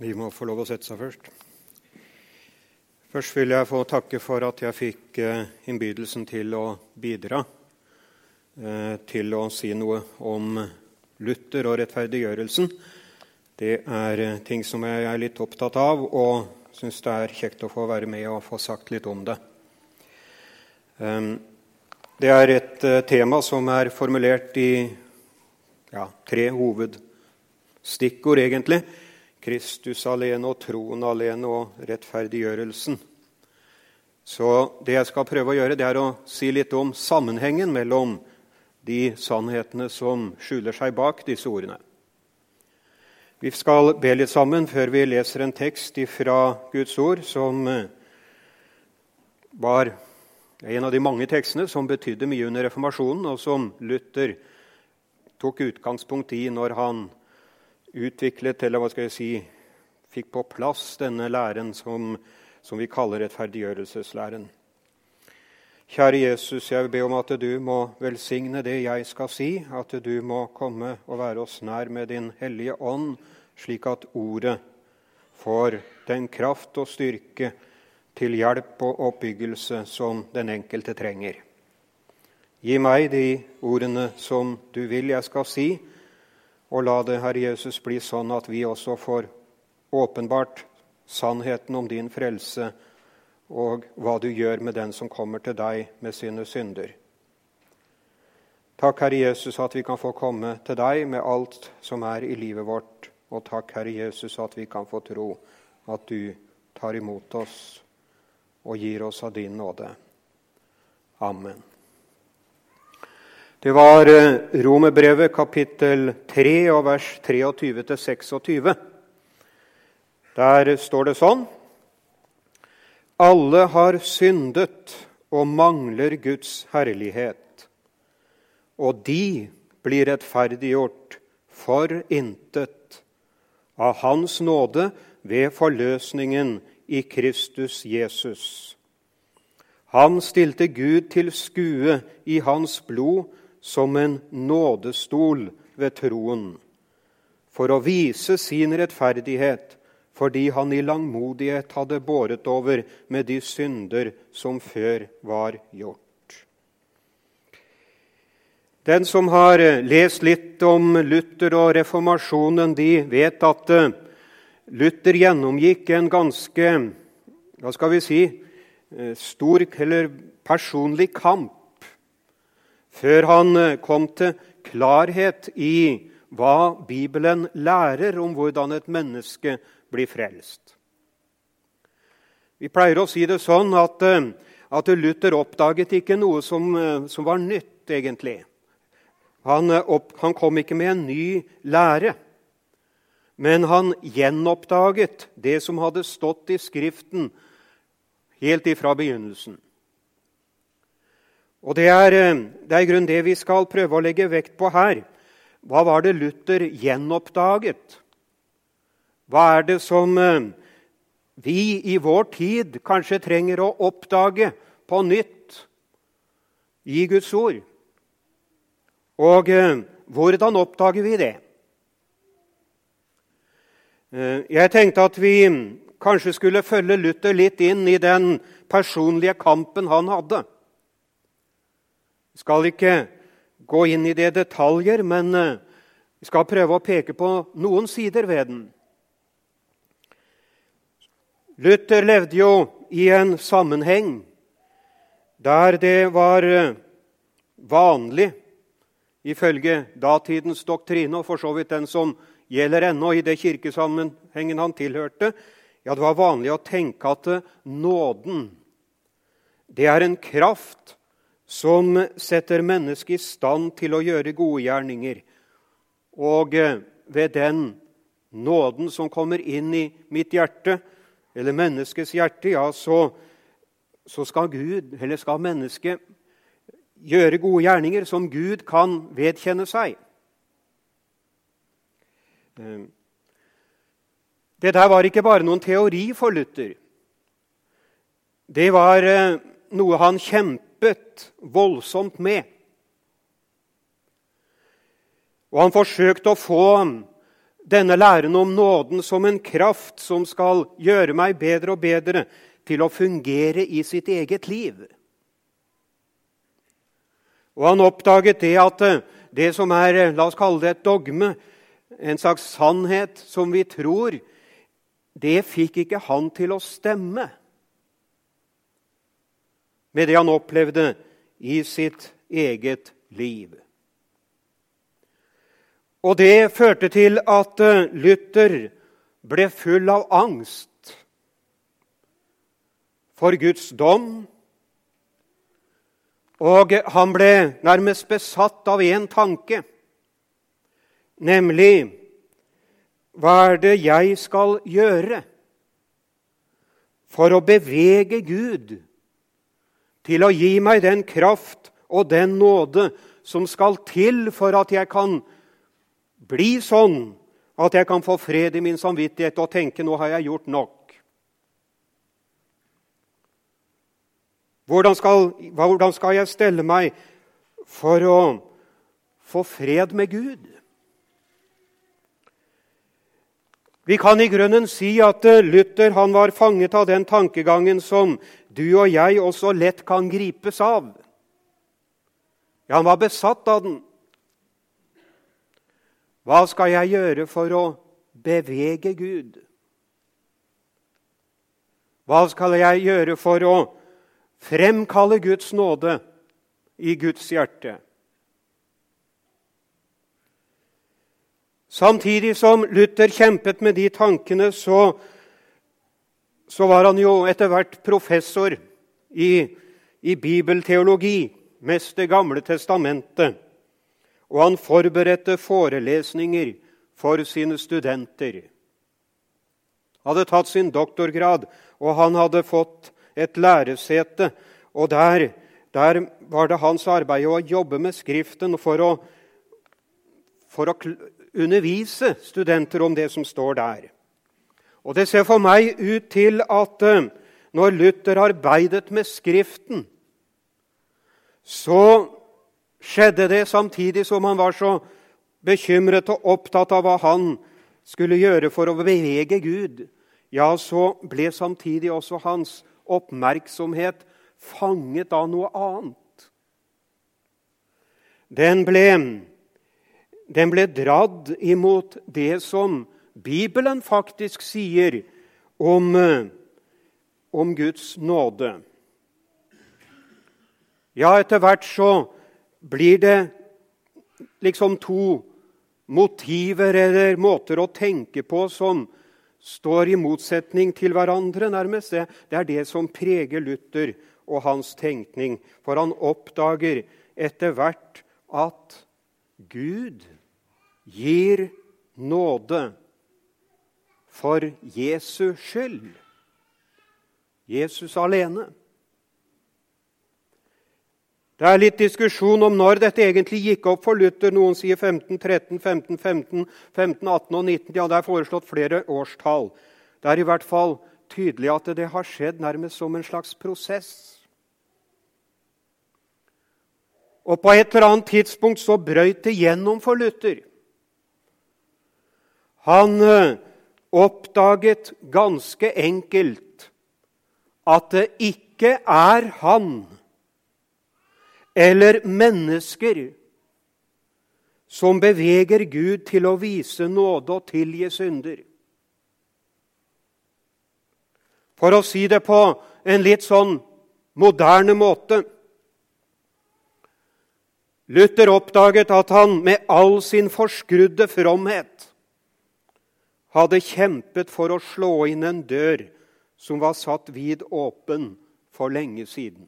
De må få lov å sette seg først. Først vil jeg få takke for at jeg fikk eh, innbydelsen til å bidra eh, til å si noe om Luther og rettferdiggjørelsen. Det er eh, ting som jeg er litt opptatt av, og syns det er kjekt å få være med og få sagt litt om det. Ehm, det er et tema som er formulert i ja, tre hovedstikkord, egentlig. Kristus alene og troen alene og rettferdiggjørelsen. Så det jeg skal prøve å gjøre, det er å si litt om sammenhengen mellom de sannhetene som skjuler seg bak disse ordene. Vi skal be litt sammen før vi leser en tekst fra Guds ord som eh, var en av de mange tekstene som betydde mye under reformasjonen, og som Luther tok utgangspunkt i når han utviklet, eller hva skal jeg si, fikk på plass denne læren som, som vi kaller rettferdiggjørelseslæren. Kjære Jesus, jeg vil be om at du må velsigne det jeg skal si, at du må komme og være oss nær med din hellige ånd, slik at ordet får den kraft og styrke til hjelp og oppbyggelse som den enkelte trenger. Gi meg de ordene som du vil jeg skal si, og la det, Herre Jesus, bli sånn at vi også får åpenbart sannheten om din frelse og hva du gjør med den som kommer til deg med sine synder. Takk, Herre Jesus, at vi kan få komme til deg med alt som er i livet vårt. Og takk, Herre Jesus, at vi kan få tro at du tar imot oss og gir oss av din nåde. Amen. Det var eh, Romerbrevet kapittel 3 og vers 23-26. Der står det sånn Alle har syndet og mangler Guds herlighet, og de blir rettferdiggjort for intet av Hans nåde ved forløsningen i Kristus Jesus. Han stilte Gud til skue i hans blod som en nådestol ved troen, for å vise sin rettferdighet fordi han i langmodighet hadde båret over med de synder som før var gjort. Den som har lest litt om Luther og reformasjonen, de vet at eh, Luther gjennomgikk en ganske hva skal vi si, eh, stor eller personlig kamp før han eh, kom til klarhet i hva Bibelen lærer om hvordan et menneske blir frelst. Vi pleier å si det sånn at, eh, at Luther oppdaget ikke noe som, eh, som var nytt, egentlig. Han, opp, han, kom ikke med en ny lære, men han gjenoppdaget det som hadde stått i Skriften helt ifra begynnelsen. Og Det er, eh, det er grunn det vi skal prøve å legge vekt på her. Hva var det Luther gjenoppdaget? Hva er det som eh, vi i vår tid kanskje trenger å oppdage på nytt i Guds ord? Og eh, hvordan oppdager vi det? Jeg tenkte at vi kanskje skulle følge Luther litt inn i den personlige kampen han hadde. Skal ikke gå inn i det detaljer, men eh, vi skal prøve å peke på noen sider ved den. Luther levde jo i en sammenheng der det var eh, vanlig, ifølge datidens doktrine, og for så vidt den som gjelder ennå i det kirkesammenhengen han tilhørte, ja, det var vanlig å tenke at eh, nåden det er en kraft som setter mennesket i stand til å gjøre gode gjerninger. Og eh, ved den nåden som kommer inn i mitt hjerte, eller menneskets hjerte, ja, så, så skal Gud, eller skal mennesket, gjøre gode gjerninger som Gud kan vedkjenne seg. Eh, det der var ikke bare noen teori for Luther. Det var eh, noe han kjempet kjempet voldsomt med. Og han forsøkte å få denne læren om nåden som en kraft som skal gjøre meg bedre og bedre til å fungere i sitt eget liv. Og han oppdaget det at det som er la oss kalle det et dogme, en slags sannhet som vi tror, det fikk ikke han til å stemme med det han opplevde i sitt eget liv. Og det førte til at eh, Luther ble full av angst for Guds dom. Og han ble nærmest besatt av én tanke, nemlig hva er det jeg skal gjøre for å bevege Gud til å gi meg den kraft og den nåde som skal til for at jeg kan bli sånn at jeg kan få fred i min samvittighet og tenke nå har jeg gjort nok. Hvordan skal, hvordan skal jeg stelle meg for å få fred med Gud? Vi kan i grunnen si at eh, Luther var fanget av den tankegangen som du og jeg også lett kan gripes av. Ja, han var besatt av den. Hva skal jeg gjøre for å bevege Gud? Hva skal jeg gjøre for å fremkalle Guds nåde i Guds hjerte? Samtidig som Luther kjempet med de tankene, så, så var han jo etter hvert professor i, i bibelteologi, mest Det gamle testamentet og han forberedte forelesninger for sine studenter. Han hadde tatt sin doktorgrad, og han hadde fått et læresete. Og der, der var det hans arbeid å jobbe med Skriften for å, for å undervise studenter om det som står der. Og Det ser for meg ut til at eh, når Luther arbeidet med Skriften, så skjedde det samtidig som han var så bekymret og opptatt av hva han skulle gjøre for å bevege Gud. Ja, så ble samtidig også hans oppmerksomhet fanget av noe annet. Den ble, den ble dradd imot det som Bibelen faktisk sier om, om Guds nåde. Ja, etter hvert så blir det liksom to motiver eller måter å tenke på som står i motsetning til hverandre, nærmest. Det, det er det som preger Luther og hans tenkning. For han oppdager etter hvert at Gud gir nåde for Jesus skyld. Jesus alene. Det er litt diskusjon om når dette egentlig gikk opp for Luther. Noen sier 15, 13, 15, 15, 15, 18 og 19. Ja, det er foreslått flere årstall. Det er i hvert fall tydelig at det har skjedd nærmest som en slags prosess. Og på et eller annet tidspunkt så brøyt det gjennom for Luther. Han eh, oppdaget ganske enkelt at det ikke er han eller mennesker som beveger Gud til å vise nåde og tilgi synder. For å si det på en litt sånn moderne måte Luther oppdaget at han med all sin forskrudde fromhet hadde kjempet for å slå inn en dør som var satt vid åpen for lenge siden.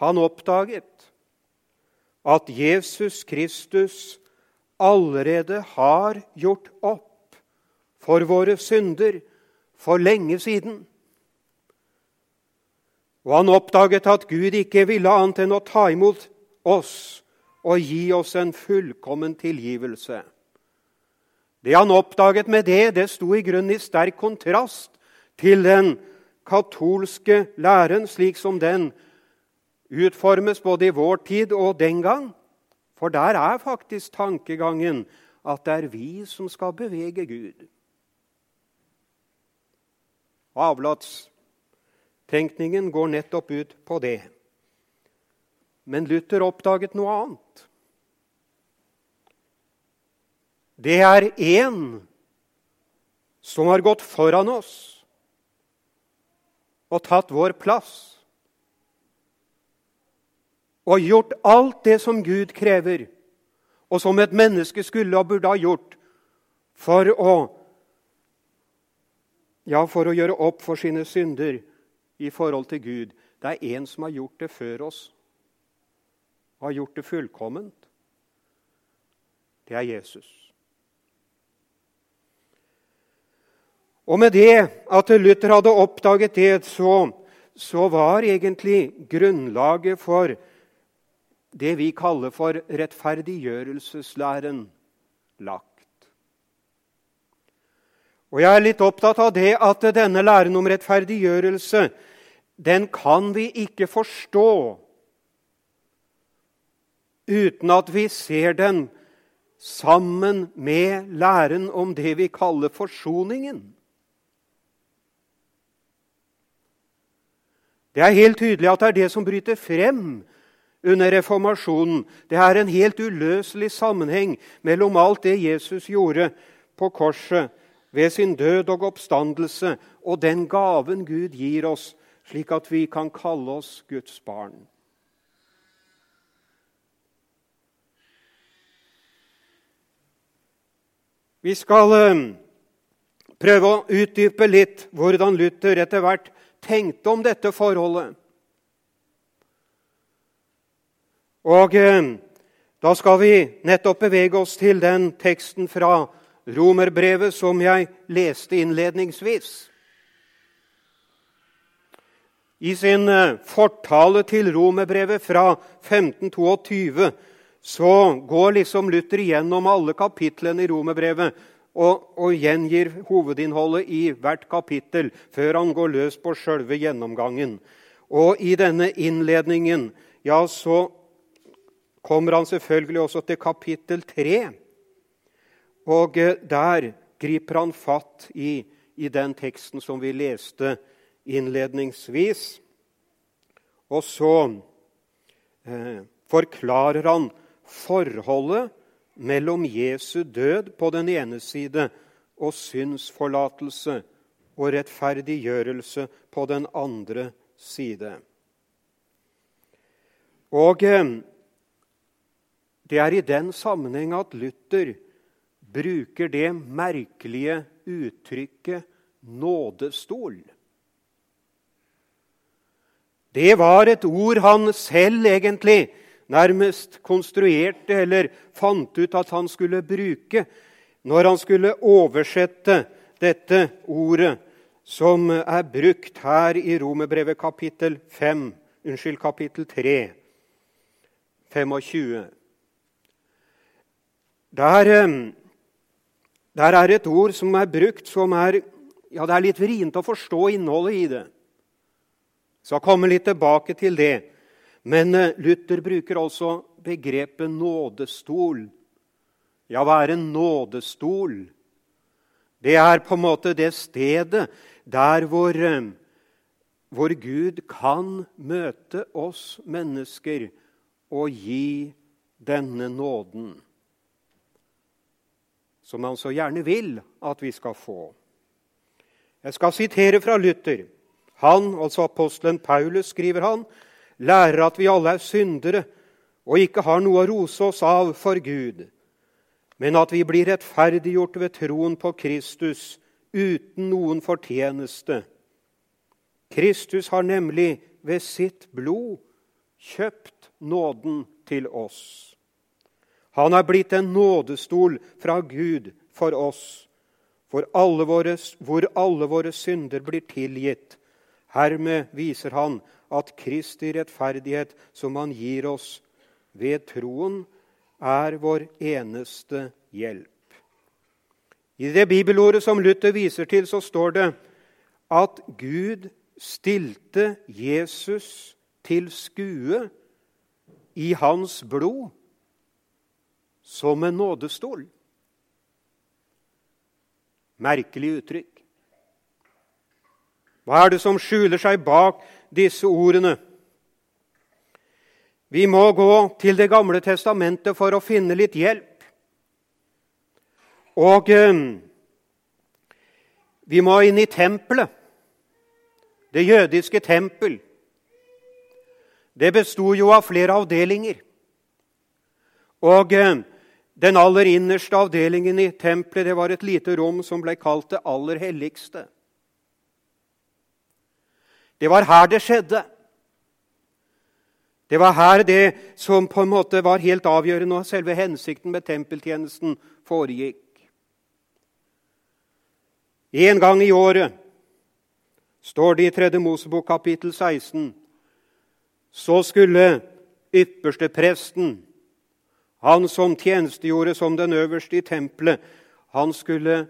Han oppdaget at Jesus Kristus allerede har gjort opp for våre synder for lenge siden. Og han oppdaget at Gud ikke ville annet enn å ta imot oss og gi oss en fullkommen tilgivelse. Det han oppdaget med det, det sto i grunnen i sterk kontrast til den katolske læren slik som den utformes både i vår tid og den gang. For der er faktisk tankegangen at det er vi som skal bevege Gud. Avlatstenkningen går nettopp ut på det. Men Luther oppdaget noe annet. Det er én som har gått foran oss og tatt vår plass. Og gjort alt det som Gud krever, og som et menneske skulle og burde ha gjort for å ja, for å gjøre opp for sine synder i forhold til Gud. Det er en som har gjort det før oss, og har gjort det fullkomment. Det er Jesus. Og med det at Luther hadde oppdaget det, så, så var egentlig grunnlaget for det vi kaller for rettferdiggjørelseslæren, lagt. Og Jeg er litt opptatt av det at denne læren om rettferdiggjørelse den kan vi ikke forstå uten at vi ser den sammen med læren om det vi kaller forsoningen. Det er helt tydelig at det er det som bryter frem under reformasjonen. Det er en helt uløselig sammenheng mellom alt det Jesus gjorde på korset ved sin død og oppstandelse, og den gaven Gud gir oss, slik at vi kan kalle oss Guds barn. Vi skal eh, prøve å utdype litt hvordan Luther etter hvert tenkte om dette forholdet. Og eh, da skal vi nettopp bevege oss til den teksten fra romerbrevet som jeg leste innledningsvis. I sin eh, fortale til romerbrevet fra 1522 så går liksom Luther igjennom alle kapitlene i romerbrevet og, og gjengir hovedinnholdet i hvert kapittel før han går løs på sjølve gjennomgangen. Og i denne innledningen ja, så kommer han selvfølgelig også til kapittel tre. Og eh, der griper han fatt i, i den teksten som vi leste innledningsvis. Og så eh, forklarer han forholdet mellom Jesu død på den ene side og syndsforlatelse og rettferdiggjørelse på den andre side. Og eh, det er i den sammenheng at Luther bruker det merkelige uttrykket 'nådestol'. Det var et ord han selv egentlig nærmest konstruerte eller fant ut at han skulle bruke når han skulle oversette dette ordet som er brukt her i Romerbrevet kapittel 5, unnskyld, kapittel 3, 25. Der, eh, der er et ord som er brukt som er ja, Det er litt vrient å forstå innholdet i det. Så jeg kommer litt tilbake til det. Men eh, Luther bruker altså begrepet nådestol. Ja, hva er en nådestol? Det er på en måte det stedet der hvor, eh, hvor Gud kan møte oss mennesker og gi denne nåden. Som han så gjerne vil at vi skal få. Jeg skal sitere fra Luther. Han, altså apostelen Paulus, skriver han, lærer at vi alle er syndere og ikke har noe å rose oss av for Gud, men at vi blir rettferdiggjort ved troen på Kristus uten noen fortjeneste. Kristus har nemlig ved sitt blod kjøpt nåden til oss. Han er blitt en nådestol fra Gud for oss, for alle våre, hvor alle våre synder blir tilgitt. Hermed viser han at Kristi rettferdighet, som Han gir oss ved troen, er vår eneste hjelp. I det bibelordet som Luther viser til, så står det at Gud stilte Jesus til skue i hans blod som en nådestol. Merkelig uttrykk. Hva er det som skjuler seg bak disse ordene? Vi må gå til Det gamle testamentet for å finne litt hjelp. Og eh, vi må inn i tempelet, det jødiske tempel. Det besto jo av flere avdelinger. Og eh, den aller innerste avdelingen i tempelet det var et lite rom som ble kalt det aller helligste. Det var her det skjedde. Det var her det som på en måte var helt avgjørende, og selve hensikten med tempeltjenesten foregikk. En gang i året, står det i 3. Mosebok kapittel 16, så skulle ypperste presten, han som tjenestegjorde som den øverste i tempelet, han skulle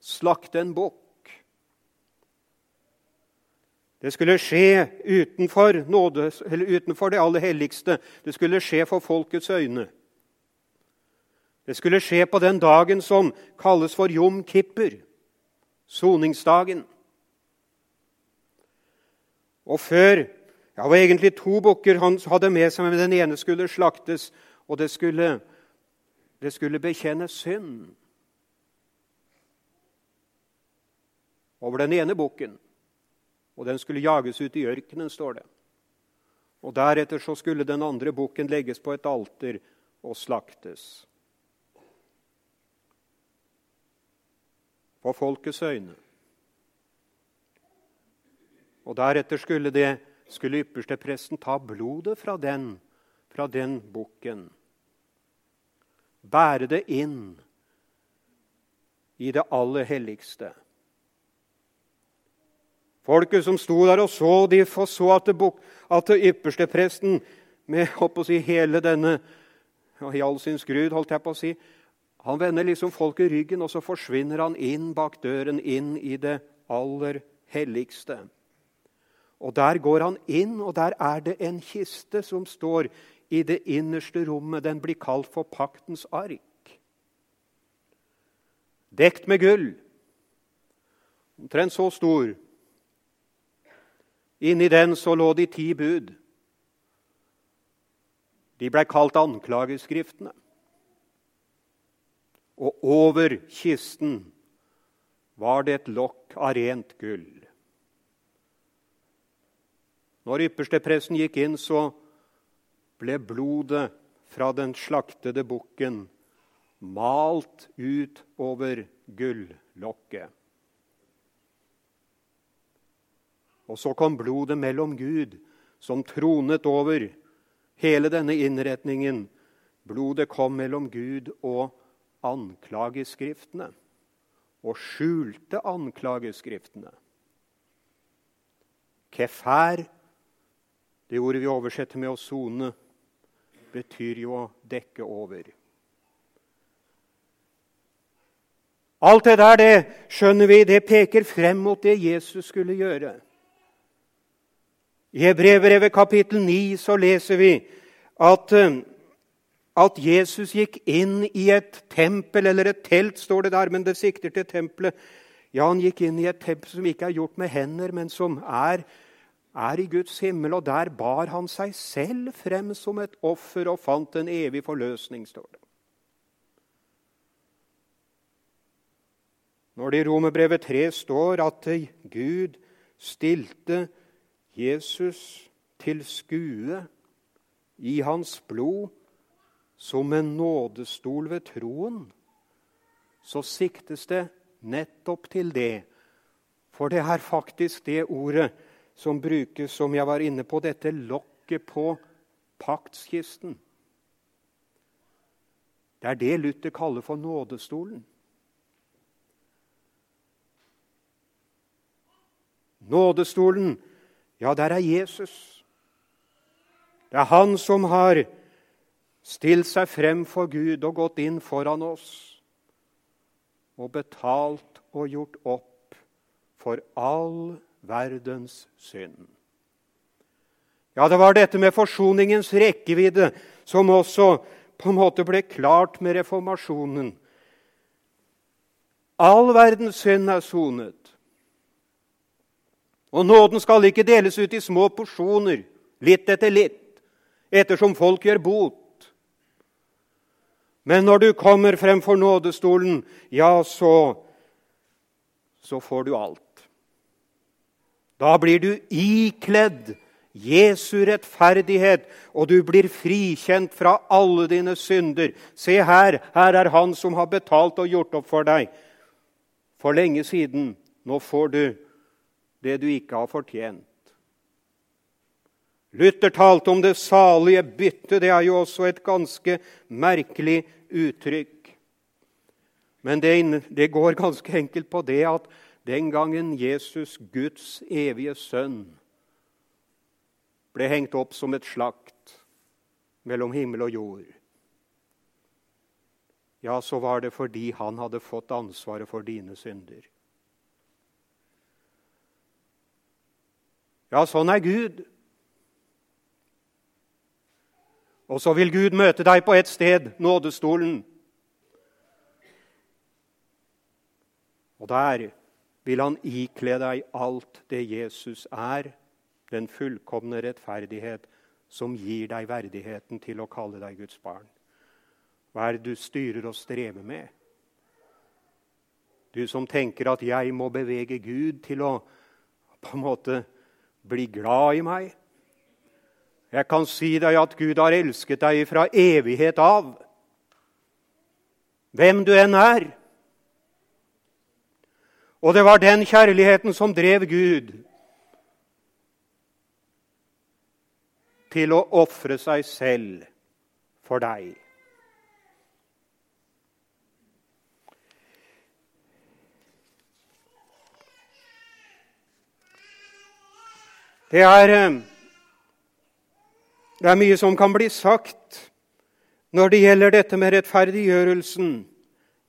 slakte en bukk. Det skulle skje utenfor, nåde, utenfor, det aller helligste. Det skulle skje for folkets øyne. Det skulle skje på den dagen som kalles for Jom Kipper, soningsdagen. Og før ja, Det var egentlig to bukker han hadde med seg, men den ene skulle slaktes, og det skulle, det skulle bekjenne synd over den ene bukken. Og den skulle jages ut i ørkenen, står det. Og Deretter så skulle den andre bukken legges på et alter og slaktes. På folkets øyne. Og Deretter skulle, det, skulle ypperstepresten ta blodet fra den, fra den bukken. Bære det inn i det aller helligste. Folket som sto der og så, de så at, det, at ypperstepresten med å si, hele denne i all sin skrud, holdt jeg på å si, han vender liksom folket ryggen, og så forsvinner han inn bak døren, inn i det aller helligste. Og Der går han inn, og der er det en kiste som står i det innerste rommet. Den blir kalt for paktens ark. Dekt med gull. Omtrent så stor Inni den så lå de ti bud. De blei kalt anklageskriftene. Og over kisten var det et lokk av rent gull. Når ypperstepresten gikk inn, så ble blodet fra den slaktede bukken malt ut over gullokket. Og så kom blodet mellom Gud, som tronet over hele denne innretningen. Blodet kom mellom Gud og anklageskriftene, og skjulte anklageskriftene. Kefær, det ordet vi oversetter med å sone, betyr jo å dekke over. Alt det der, det skjønner vi, det peker frem mot det Jesus skulle gjøre. I Hebrevbrevet kapittel 9 så leser vi at, eh, at, Jesus gikk inn i et tempel, eller et telt, står det der, men det sikter til tempelet. Ja, han gikk inn i et tempel som ikke er gjort med hender, men som er, er i Guds himmel. Og der bar han seg selv frem som et offer og fant en evig forløsning, står det. Når det i Romerbrevet 3 står at Gud stilte Jesus til skue i hans blod som en nådestol ved troen, så siktes det nettopp til det. For det er faktisk det ordet som brukes, som jeg var inne på, dette lokket på paktskisten. Det er det Luther kaller for nådestolen. Nådestolen ja, der er Jesus. Det er han som har stilt seg frem for Gud og gått inn foran oss og betalt og gjort opp for all verdens synd. Ja, det var dette med forsoningens rekkevidde som også på en måte ble klart med reformasjonen. All verdens synd er sonet. Og nåden skal ikke deles ut i små porsjoner, litt etter litt, ettersom folk gjør bot. Men når du kommer frem for nådestolen, ja, så, så får du alt. Da blir du ikledd Jesu rettferdighet, og du blir frikjent fra alle dine synder. Se her, her er Han som har betalt og gjort opp for deg for lenge siden. Nå får du det du ikke har fortjent. Luther talte om det salige byttet. Det er jo også et ganske merkelig uttrykk. Men det, det går ganske enkelt på det at den gangen Jesus, Guds evige sønn, ble hengt opp som et slakt mellom himmel og jord, ja, så var det fordi han hadde fått ansvaret for dine synder. Ja, sånn er Gud. Og så vil Gud møte deg på ett sted, nådestolen. Og der vil han ikle deg alt det Jesus er, den fullkomne rettferdighet som gir deg verdigheten til å kalle deg Guds barn. Hva er det du styrer og strever med? Du som tenker at 'jeg må bevege Gud til å på en måte bli glad i meg. Jeg kan si deg at Gud har elsket deg fra evighet av. Hvem du enn er. Og det var den kjærligheten som drev Gud til å ofre seg selv for deg. Det er, eh, det er mye som kan bli sagt når det gjelder dette med rettferdiggjørelsen.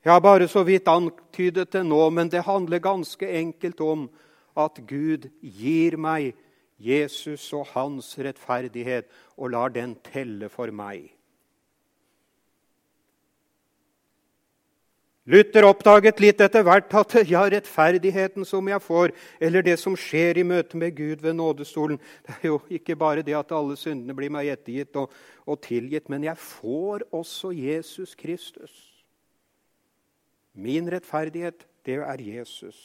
Jeg har bare så vidt antydet det nå, men det handler ganske enkelt om at Gud gir meg Jesus og hans rettferdighet og lar den telle for meg. Luther oppdaget litt etter hvert at ja, rettferdigheten som jeg får, eller det som skjer i møte med Gud ved nådestolen Det er jo ikke bare det at alle syndene blir meg ettergitt og, og tilgitt, men jeg får også Jesus Kristus. Min rettferdighet, det er Jesus.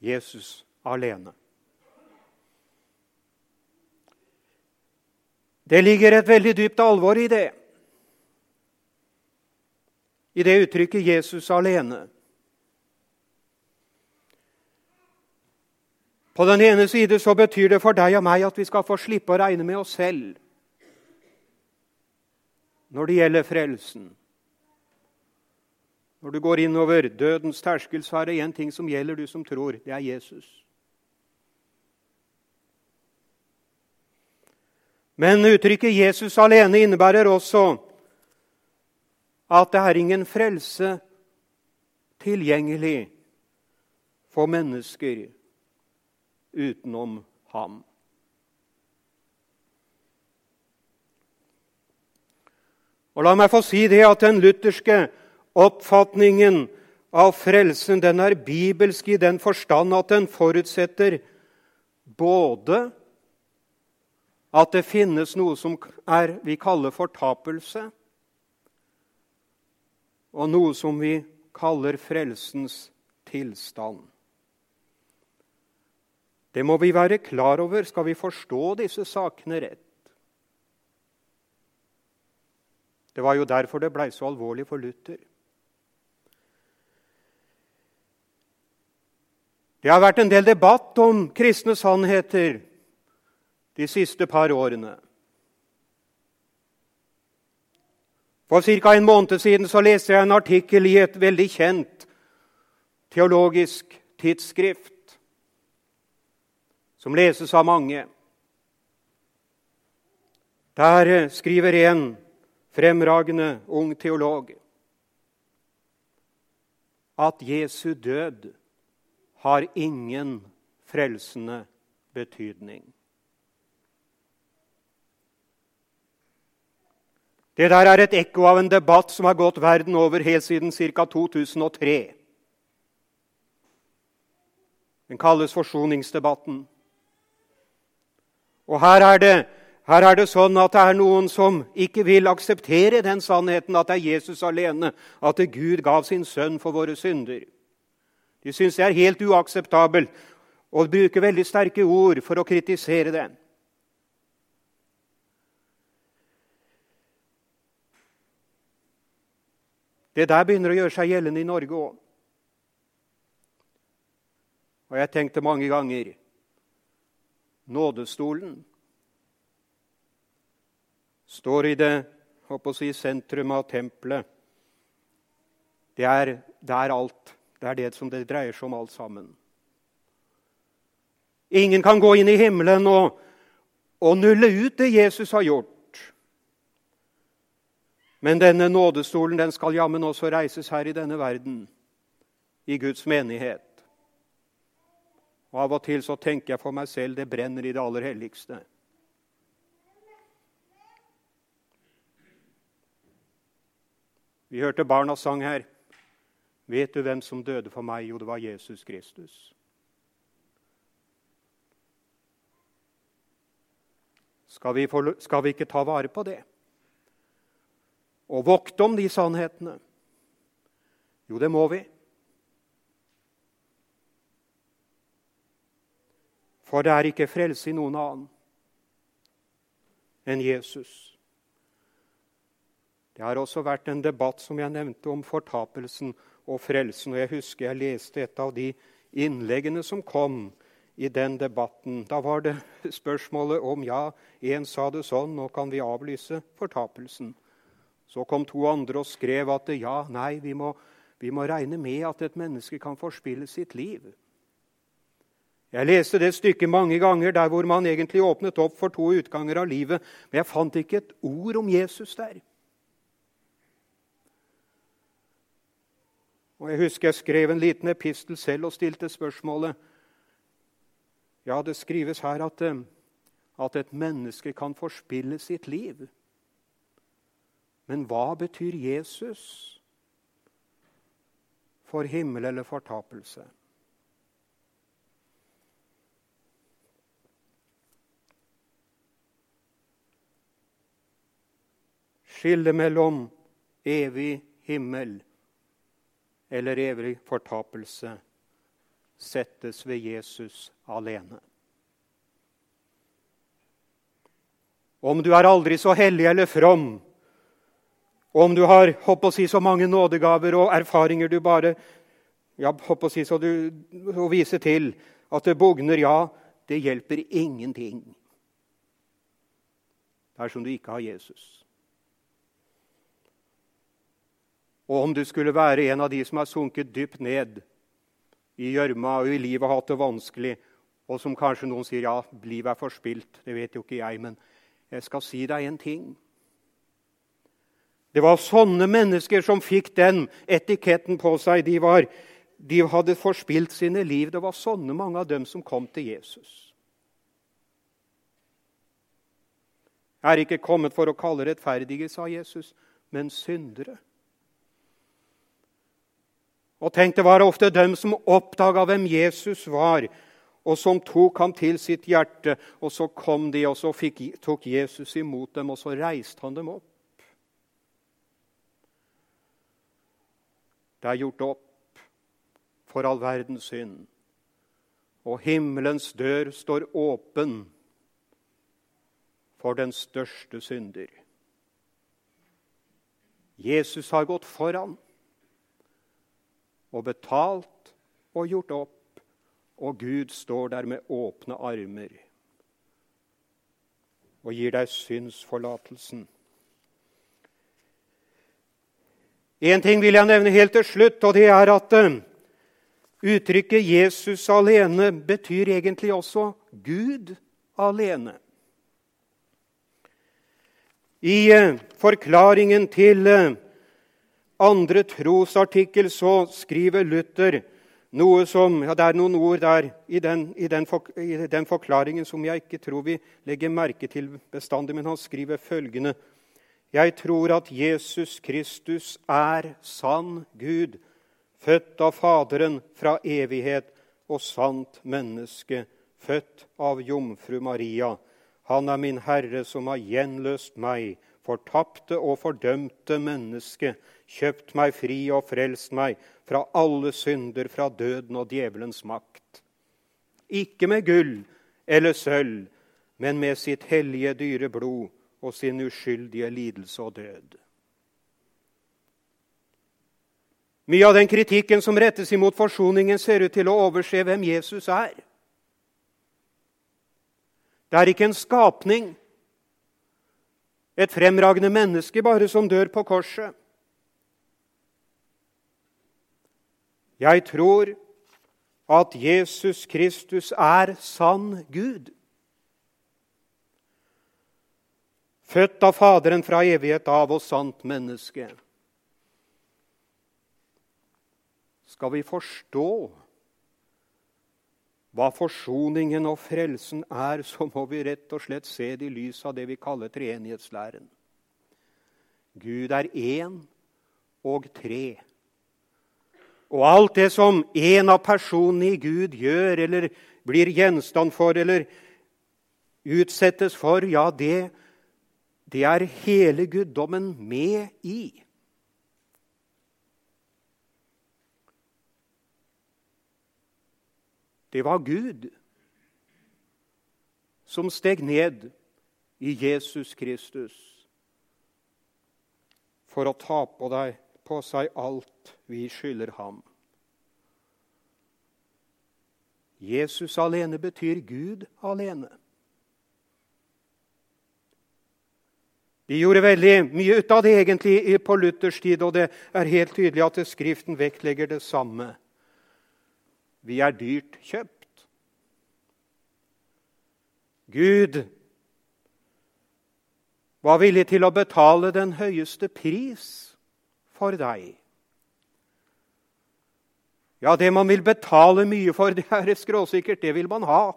Jesus alene. Det ligger et veldig dypt alvor i det i det uttrykket 'Jesus alene'. På den ene side så betyr det for deg og meg at vi skal få slippe å regne med oss selv når det gjelder frelsen. Når du går innover dødens terskel, så er det én ting som gjelder, du som tror. Det er Jesus. Men uttrykket 'Jesus alene' innebærer også at det er ingen frelse tilgjengelig for mennesker utenom ham. Og La meg få si det at den lutherske oppfatningen av frelsen den er bibelsk i den forstand at den forutsetter både at det finnes noe som er, vi kaller fortapelse, og noe som vi kaller frelsens tilstand. Det må vi være klar over skal vi forstå disse sakene rett. Det var jo derfor det blei så alvorlig for Luther. Det har vært en del debatt om kristne sannheter de siste par årene. For ca. en måned siden så leste jeg en artikkel i et veldig kjent teologisk tidsskrift, som leses av mange. Der skriver en fremragende ung teolog at Jesu død har ingen frelsende betydning. Det der er et ekko av en debatt som har gått verden over helt siden ca. 2003. Den kalles forsoningsdebatten. Og her er, det, her er det sånn at det er noen som ikke vil akseptere den sannheten at det er Jesus alene, at Gud gav sin sønn for våre synder. De syns det er helt uakseptabelt og bruker veldig sterke ord for å kritisere det. Det der begynner å gjøre seg gjeldende i Norge òg. Og jeg tenkte mange ganger Nådestolen står i det å si, sentrum av tempelet. Det er, det er alt. Det er det som det dreier seg om alt sammen. Ingen kan gå inn i himmelen og, og nulle ut det Jesus har gjort. Men denne nådestolen den skal jammen også reises her i denne verden, i Guds menighet. Og Av og til så tenker jeg for meg selv det brenner i det aller helligste. Vi hørte barna sang her. Vet du hvem som døde for meg? Jo, det var Jesus Kristus. Skal vi, få, skal vi ikke ta vare på det? Og vokte om de sannhetene? Jo, det må vi. For det er ikke frelse i noen annen enn Jesus. Det har også vært en debatt som jeg nevnte om fortapelsen og frelsen. og Jeg husker jeg leste et av de innleggene som kom i den debatten. Da var det spørsmålet om ja, én sa det sånn, nå kan vi avlyse fortapelsen. Så kom to andre og skrev at ja, nei, vi må, vi må regne med at et menneske kan forspille sitt liv. Jeg leste det stykket mange ganger der hvor man egentlig åpnet opp for to utganger av livet, men jeg fant ikke et ord om Jesus der. Og Jeg husker jeg skrev en liten epistel selv og stilte spørsmålet Ja, det skrives her at, eh, at et menneske kan forspille sitt liv. Men hva betyr Jesus for himmel eller fortapelse? Skillet mellom evig himmel eller evig fortapelse settes ved Jesus alene. Om du er aldri så hellig eller from, og om du har å si, så mange nådegaver og erfaringer du bare ja, å si, så du, å vise til at det bugner, ja, det hjelper ingenting dersom du ikke har Jesus. Og om du skulle være en av de som har sunket dypt ned i gjørma og i livet og hatt det vanskelig, og som kanskje noen sier ja, livet er forspilt, det vet jo ikke jeg, men jeg skal si deg en ting. Det var sånne mennesker som fikk den etiketten på seg. De, var, de hadde forspilt sine liv. Det var sånne mange av dem som kom til Jesus. Jeg er ikke kommet for å kalle rettferdige, sa Jesus, men syndere. Og tenk, Det var ofte dem som oppdaga hvem Jesus var, og som tok ham til sitt hjerte. Og så kom de, og så fikk, tok Jesus imot dem, og så reiste han dem opp. Det er gjort opp for all verdens synd. Og himmelens dør står åpen for den største synder. Jesus har gått foran og betalt og gjort opp, og Gud står der med åpne armer og gir deg synsforlatelsen. En ting vil jeg nevne helt til slutt, og det er at uh, uttrykket 'Jesus alene' betyr egentlig også Gud alene. I uh, forklaringen til uh, andre trosartikkel så skriver Luther noe som ja, Det er noen ord der i den, i, den for, i den, forklaringen som jeg ikke tror vi legger merke til bestandig, men han skriver følgende Jeg tror at Jesus Kristus er sann Gud, født av Faderen fra evighet og sant menneske, født av jomfru Maria. Han er min Herre som har gjenløst meg, fortapte og fordømte menneske, kjøpt meg fri og frelst meg fra alle synder, fra døden og djevelens makt. Ikke med gull eller sølv, men med sitt hellige, dyre blod og sin uskyldige lidelse og død. Mye av den kritikken som rettes imot forsoningen, ser ut til å overse hvem Jesus er. Det er ikke en skapning, et fremragende menneske bare som dør på korset. Jeg tror at Jesus Kristus er sann Gud. Født av Faderen fra evighet av og sant menneske. Skal vi forstå hva forsoningen og frelsen er, så må vi rett og slett se det i lys av det vi kaller treenighetslæren. Gud er én og tre. Og alt det som en av personene i Gud gjør eller blir gjenstand for eller utsettes for, ja, det det er hele guddommen med i. Det var Gud som steg ned i Jesus Kristus for å ta på, deg, på seg alt vi skylder ham. Jesus alene betyr Gud alene. De gjorde veldig mye ut av det egentlig på Luthers tid, og det er helt tydelig at Skriften vektlegger det samme. Vi er dyrt kjøpt. Gud var villig til å betale den høyeste pris for deg. Ja, det man vil betale mye for, det er skråsikkert. Det vil man ha.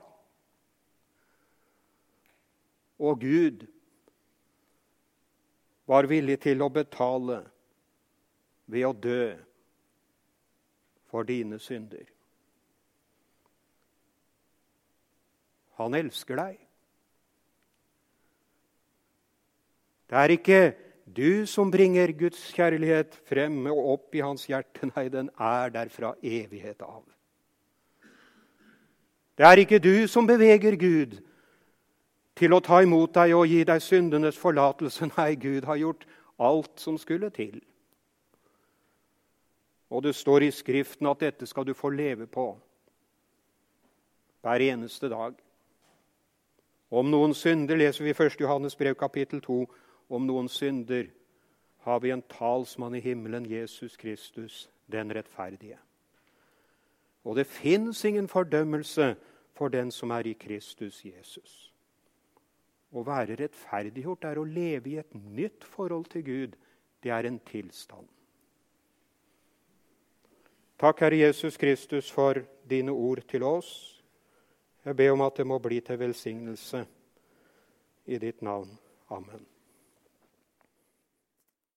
Og Gud var villig til å betale ved å dø for dine synder. Han elsker deg. Det er ikke du som bringer Guds kjærlighet frem og opp i hans hjerte. Nei, den er der fra evighet av. Det er ikke du som beveger Gud til å ta imot deg og gi deg syndenes forlatelse. Nei, Gud har gjort alt som skulle til. Og det står i Skriften at dette skal du få leve på hver eneste dag. Om noen synder leser vi 1. Johannes brev kapittel 2. Om noen synder har vi en talsmann i himmelen, Jesus Kristus, den rettferdige. Og det fins ingen fordømmelse for den som er i Kristus Jesus. Å være rettferdiggjort er å leve i et nytt forhold til Gud. Det er en tilstand. Takk, Herre Jesus Kristus, for dine ord til oss. Jeg ber om at det må bli til velsignelse i ditt navn. Amen.